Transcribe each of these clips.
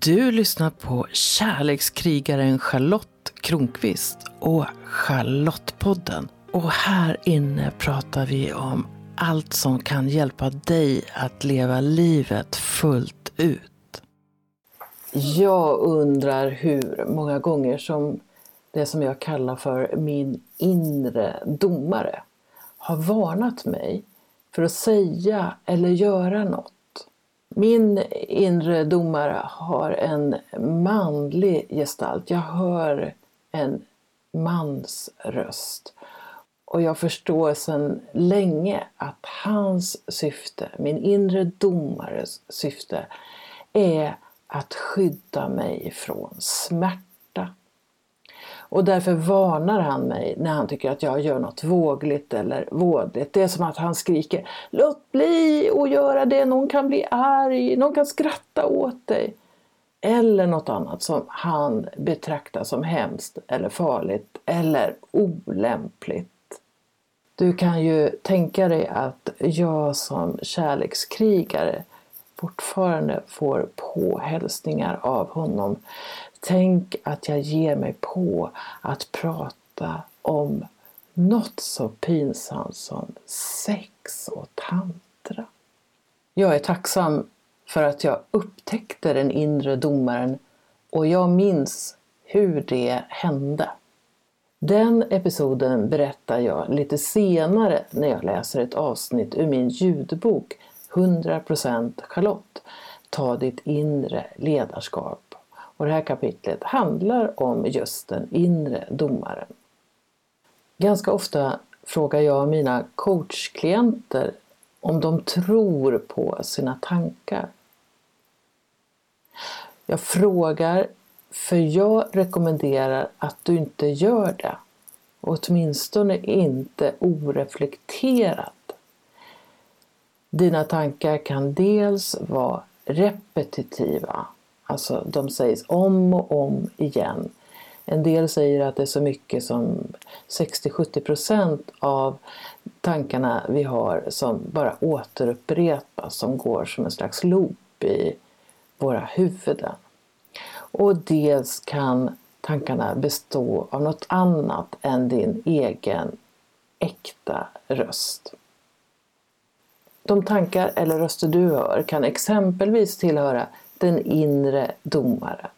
Du lyssnar på kärlekskrigaren Charlotte Kronqvist och Charlottepodden. Och här inne pratar vi om allt som kan hjälpa dig att leva livet fullt ut. Jag undrar hur många gånger som det som jag kallar för min inre domare har varnat mig för att säga eller göra något min inre domare har en manlig gestalt. Jag hör en mans röst. Och jag förstår sedan länge att hans syfte, min inre domares syfte, är att skydda mig från smärta och därför varnar han mig när han tycker att jag gör något vågligt eller vådligt. Det är som att han skriker Låt bli att göra det, någon kan bli arg, någon kan skratta åt dig. Eller något annat som han betraktar som hemskt eller farligt eller olämpligt. Du kan ju tänka dig att jag som kärlekskrigare fortfarande får påhälsningar av honom Tänk att jag ger mig på att prata om något så pinsamt som sex och tantra. Jag är tacksam för att jag upptäckte den inre domaren och jag minns hur det hände. Den episoden berättar jag lite senare när jag läser ett avsnitt ur min ljudbok 100% Charlotte. Ta ditt inre ledarskap och det här kapitlet handlar om just den inre domaren. Ganska ofta frågar jag mina coachklienter om de tror på sina tankar. Jag frågar för jag rekommenderar att du inte gör det. Åtminstone inte oreflekterat. Dina tankar kan dels vara repetitiva Alltså de sägs om och om igen. En del säger att det är så mycket som 60-70% av tankarna vi har som bara återupprepas, som går som en slags loop i våra huvuden. Och dels kan tankarna bestå av något annat än din egen äkta röst. De tankar eller röster du hör kan exempelvis tillhöra den inre domaren.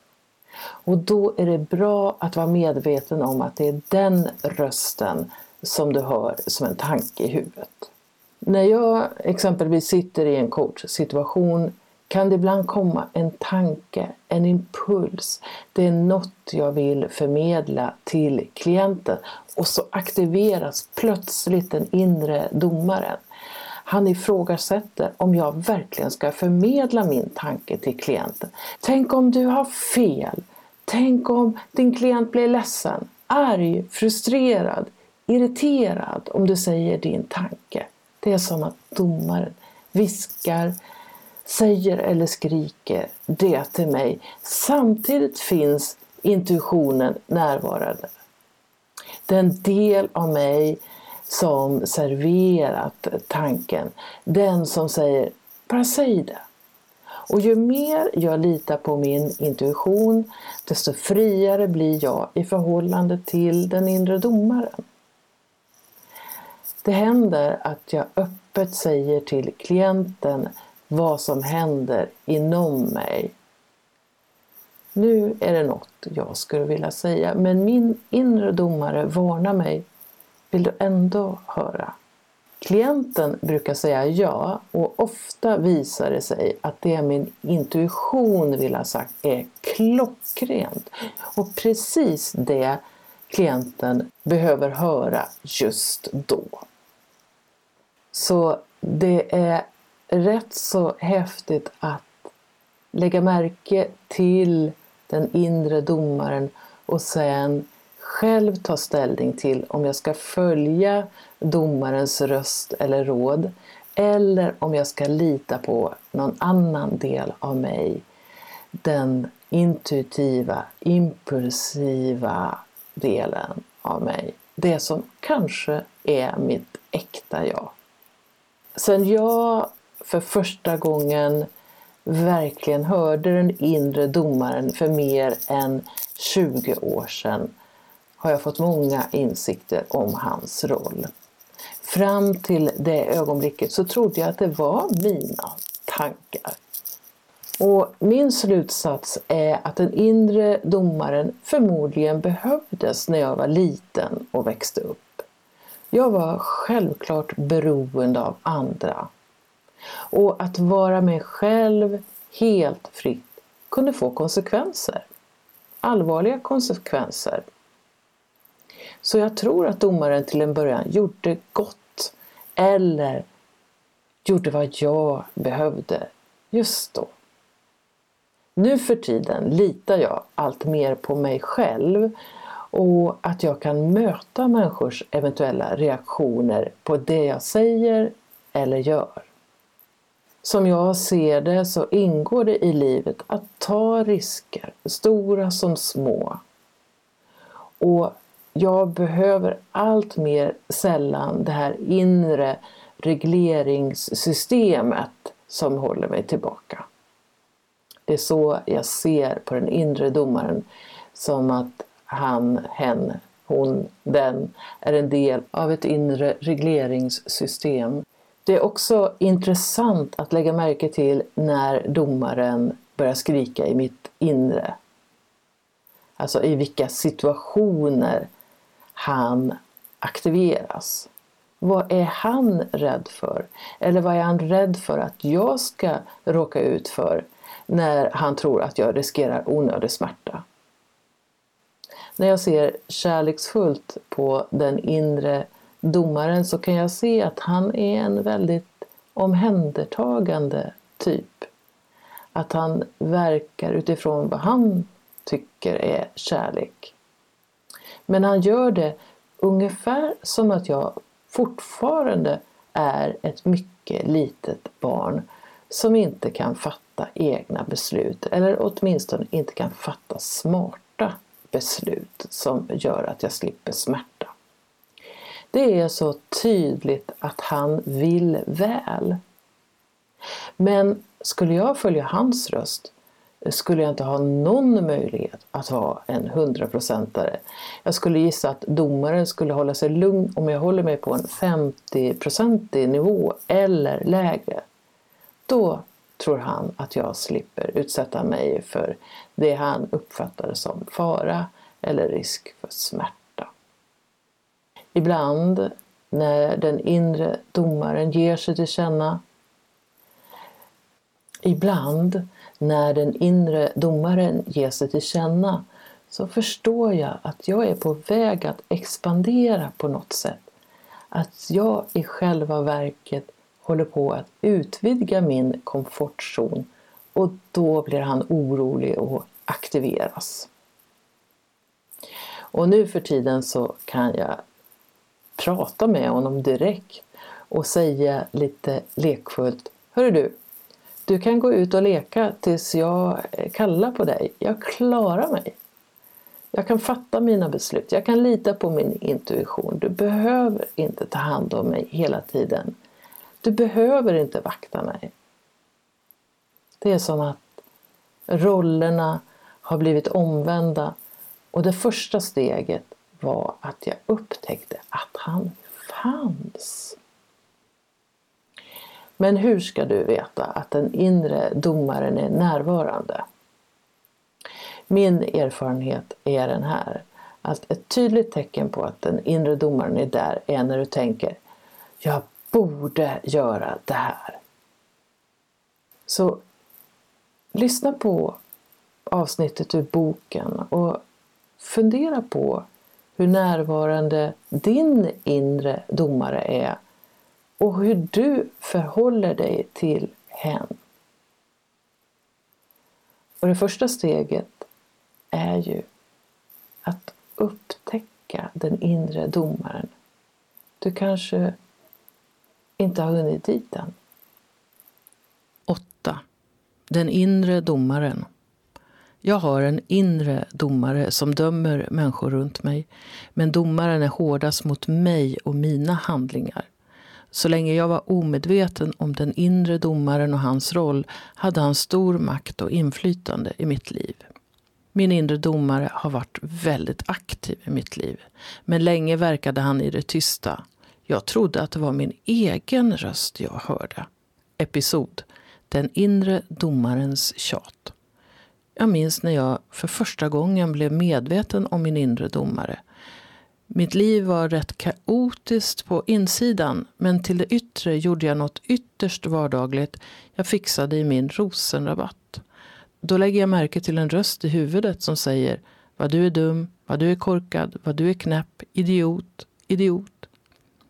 Och då är det bra att vara medveten om att det är den rösten som du hör som en tanke i huvudet. När jag exempelvis sitter i en coachsituation kan det ibland komma en tanke, en impuls. Det är något jag vill förmedla till klienten och så aktiveras plötsligt den inre domaren. Han ifrågasätter om jag verkligen ska förmedla min tanke till klienten. Tänk om du har fel? Tänk om din klient blir ledsen, arg, frustrerad, irriterad om du säger din tanke. Det är som att domaren viskar, säger eller skriker det till mig. Samtidigt finns intuitionen närvarande. Den del av mig som serverat tanken. Den som säger, bara säg det. Och ju mer jag litar på min intuition, desto friare blir jag i förhållande till den inre domaren. Det händer att jag öppet säger till klienten vad som händer inom mig. Nu är det något jag skulle vilja säga, men min inre domare varnar mig vill du ändå höra? Klienten brukar säga ja och ofta visar det sig att det min intuition vill ha sagt är klockrent. Och precis det klienten behöver höra just då. Så det är rätt så häftigt att lägga märke till den inre domaren och sen själv ta ställning till om jag ska följa domarens röst eller råd eller om jag ska lita på någon annan del av mig. Den intuitiva, impulsiva delen av mig. Det som kanske är mitt äkta jag. Sen jag för första gången verkligen hörde den inre domaren för mer än 20 år sedan har jag fått många insikter om hans roll. Fram till det ögonblicket så trodde jag att det var mina tankar. Och min slutsats är att den inre domaren förmodligen behövdes när jag var liten och växte upp. Jag var självklart beroende av andra. Och att vara mig själv helt fritt kunde få konsekvenser. Allvarliga konsekvenser. Så jag tror att domaren till en början gjorde gott eller gjorde vad jag behövde just då. Nu för tiden litar jag allt mer på mig själv och att jag kan möta människors eventuella reaktioner på det jag säger eller gör. Som jag ser det så ingår det i livet att ta risker, stora som små. Och jag behöver allt mer sällan det här inre regleringssystemet som håller mig tillbaka. Det är så jag ser på den inre domaren, som att han, hen, hon, den är en del av ett inre regleringssystem. Det är också intressant att lägga märke till när domaren börjar skrika i mitt inre. Alltså i vilka situationer han aktiveras. Vad är han rädd för? Eller vad är han rädd för att jag ska råka ut för när han tror att jag riskerar onödig smärta? När jag ser kärleksfullt på den inre domaren så kan jag se att han är en väldigt omhändertagande typ. Att han verkar utifrån vad han tycker är kärlek. Men han gör det ungefär som att jag fortfarande är ett mycket litet barn som inte kan fatta egna beslut eller åtminstone inte kan fatta smarta beslut som gör att jag slipper smärta. Det är så tydligt att han vill väl. Men skulle jag följa hans röst skulle jag inte ha någon möjlighet att vara en hundraprocentare. Jag skulle gissa att domaren skulle hålla sig lugn om jag håller mig på en 50-procentig nivå eller lägre. Då tror han att jag slipper utsätta mig för det han uppfattar som fara eller risk för smärta. Ibland när den inre domaren ger sig till känna Ibland när den inre domaren ger sig till känna så förstår jag att jag är på väg att expandera på något sätt. Att jag i själva verket håller på att utvidga min komfortzon och då blir han orolig och aktiveras. Och nu för tiden så kan jag prata med honom direkt och säga lite lekfullt Hörru du, du kan gå ut och leka tills jag eh, kallar på dig. Jag klarar mig. Jag kan fatta mina beslut. Jag kan lita på min intuition. Du behöver inte ta hand om mig hela tiden. Du behöver inte vakta mig. Det är som att rollerna har blivit omvända och det första steget var att jag upptäckte att han fanns. Men hur ska du veta att den inre domaren är närvarande? Min erfarenhet är den här. Att ett tydligt tecken på att den inre domaren är där är när du tänker Jag borde göra det här. Så lyssna på avsnittet ur boken och fundera på hur närvarande din inre domare är och hur du förhåller dig till hen. Och det första steget är ju att upptäcka den inre domaren. Du kanske inte har hunnit dit än. 8. Den inre domaren. Jag har en inre domare som dömer människor runt mig. Men domaren är hårdast mot mig och mina handlingar. Så länge jag var omedveten om den inre domaren och hans roll hade han stor makt och inflytande i mitt liv. Min inre domare har varit väldigt aktiv i mitt liv. Men länge verkade han i det tysta. Jag trodde att det var min egen röst jag hörde. Episod Den inre domarens tjat. Jag minns när jag för första gången blev medveten om min inre domare. Mitt liv var rätt kaotiskt på insidan men till det yttre gjorde jag något ytterst vardagligt. Jag fixade i min rosenrabatt. Då lägger jag märke till en röst i huvudet som säger vad du är dum, vad du är korkad, vad du är knäpp, idiot, idiot.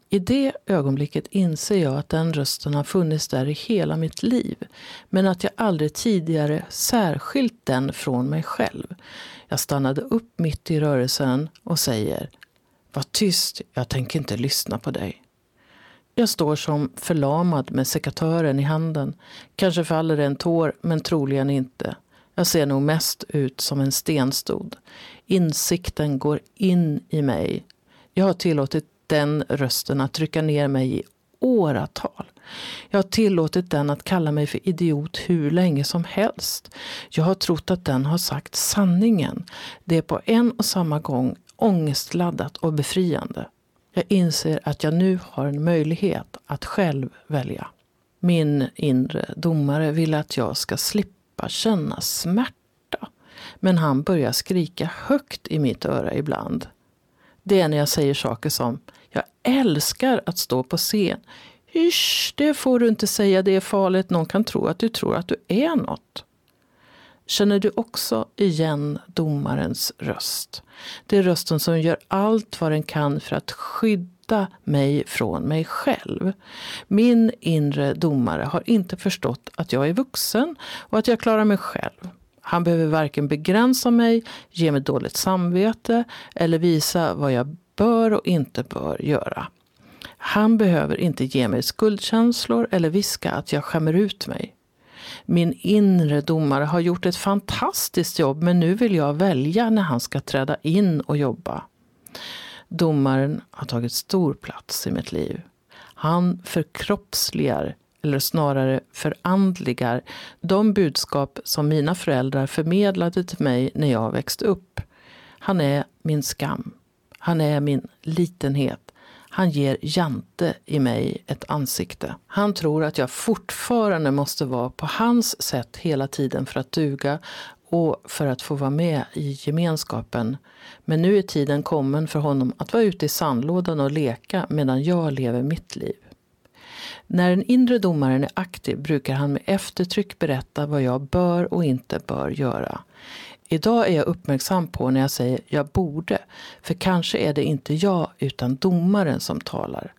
I det ögonblicket inser jag att den rösten har funnits där i hela mitt liv, men att jag aldrig tidigare särskilt den från mig själv. Jag stannade upp mitt i rörelsen och säger var tyst, jag tänker inte lyssna på dig. Jag står som förlamad med sekatören i handen. Kanske faller det en tår, men troligen inte. Jag ser nog mest ut som en stenstod. Insikten går in i mig. Jag har tillåtit den rösten att trycka ner mig i åratal. Jag har tillåtit den att kalla mig för idiot hur länge som helst. Jag har trott att den har sagt sanningen. Det är på en och samma gång ångestladdat och befriande. Jag inser att jag nu har en möjlighet att själv välja. Min inre domare vill att jag ska slippa känna smärta. Men han börjar skrika högt i mitt öra ibland. Det är när jag säger saker som jag älskar att stå på scen. Hysch, det får du inte säga, det är farligt. Någon kan tro att du tror att du är något. Känner du också igen domarens röst? Det är rösten som gör allt vad den kan för att skydda mig från mig själv. Min inre domare har inte förstått att jag är vuxen och att jag klarar mig själv. Han behöver varken begränsa mig, ge mig dåligt samvete eller visa vad jag bör och inte bör göra. Han behöver inte ge mig skuldkänslor eller viska att jag skämmer ut mig. Min inre domare har gjort ett fantastiskt jobb men nu vill jag välja när han ska träda in och jobba. Domaren har tagit stor plats i mitt liv. Han förkroppsligar, eller snarare förandligar, de budskap som mina föräldrar förmedlade till mig när jag växte upp. Han är min skam. Han är min litenhet. Han ger Jante i mig ett ansikte. Han tror att jag fortfarande måste vara på hans sätt hela tiden för att duga och för att få vara med i gemenskapen. Men nu är tiden kommen för honom att vara ute i sandlådan och leka medan jag lever mitt liv. När den inre domaren är aktiv brukar han med eftertryck berätta vad jag bör och inte bör göra. Idag är jag uppmärksam på när jag säger jag borde, för kanske är det inte jag utan domaren som talar.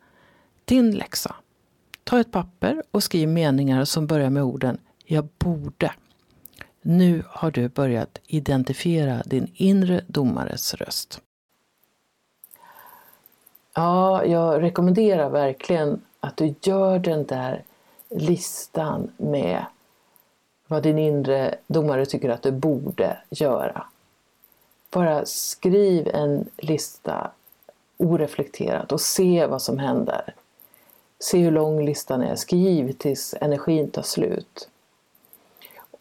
Din läxa. Ta ett papper och skriv meningar som börjar med orden jag borde. Nu har du börjat identifiera din inre domares röst. Ja, jag rekommenderar verkligen att du gör den där listan med vad din inre domare tycker att du borde göra. Bara skriv en lista oreflekterat och se vad som händer. Se hur lång listan är. Skriv tills energin tar slut.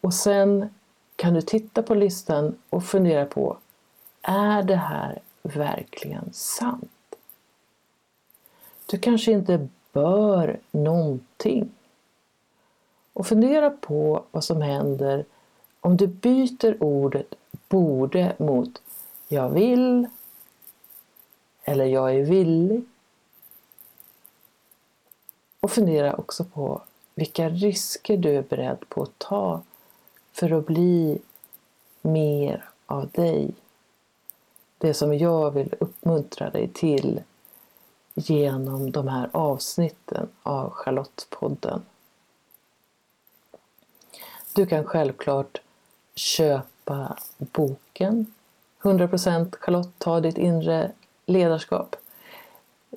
Och sen kan du titta på listan och fundera på, är det här verkligen sant? Du kanske inte bör någonting. Och fundera på vad som händer om du byter ordet borde mot jag vill eller jag är villig. Och fundera också på vilka risker du är beredd på att ta för att bli mer av dig. Det som jag vill uppmuntra dig till genom de här avsnitten av Charlottepodden. Du kan självklart köpa boken 100% Charlotte, ta ditt inre ledarskap.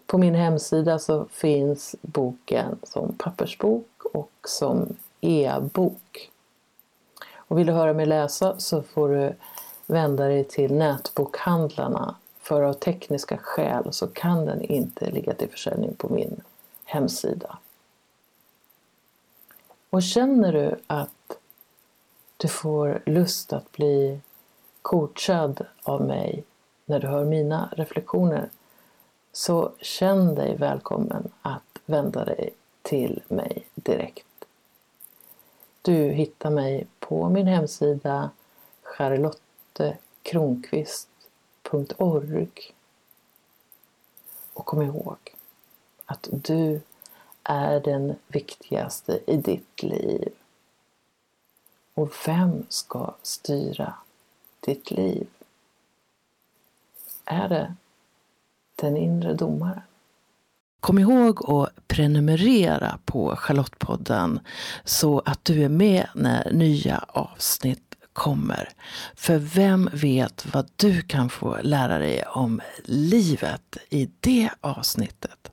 På min hemsida så finns boken som pappersbok och som e-bok. Och vill du höra mig läsa så får du vända dig till nätbokhandlarna. För av tekniska skäl så kan den inte ligga till försäljning på min hemsida. Och känner du att du får lust att bli coachad av mig när du hör mina reflektioner så känn dig välkommen att vända dig till mig direkt. Du hittar mig på min hemsida charlottekronqvist.org Och kom ihåg att du är den viktigaste i ditt liv. Och vem ska styra ditt liv? Är det den inre domaren? Kom ihåg att prenumerera på Charlottepodden så att du är med när nya avsnitt kommer. För vem vet vad du kan få lära dig om livet i det avsnittet?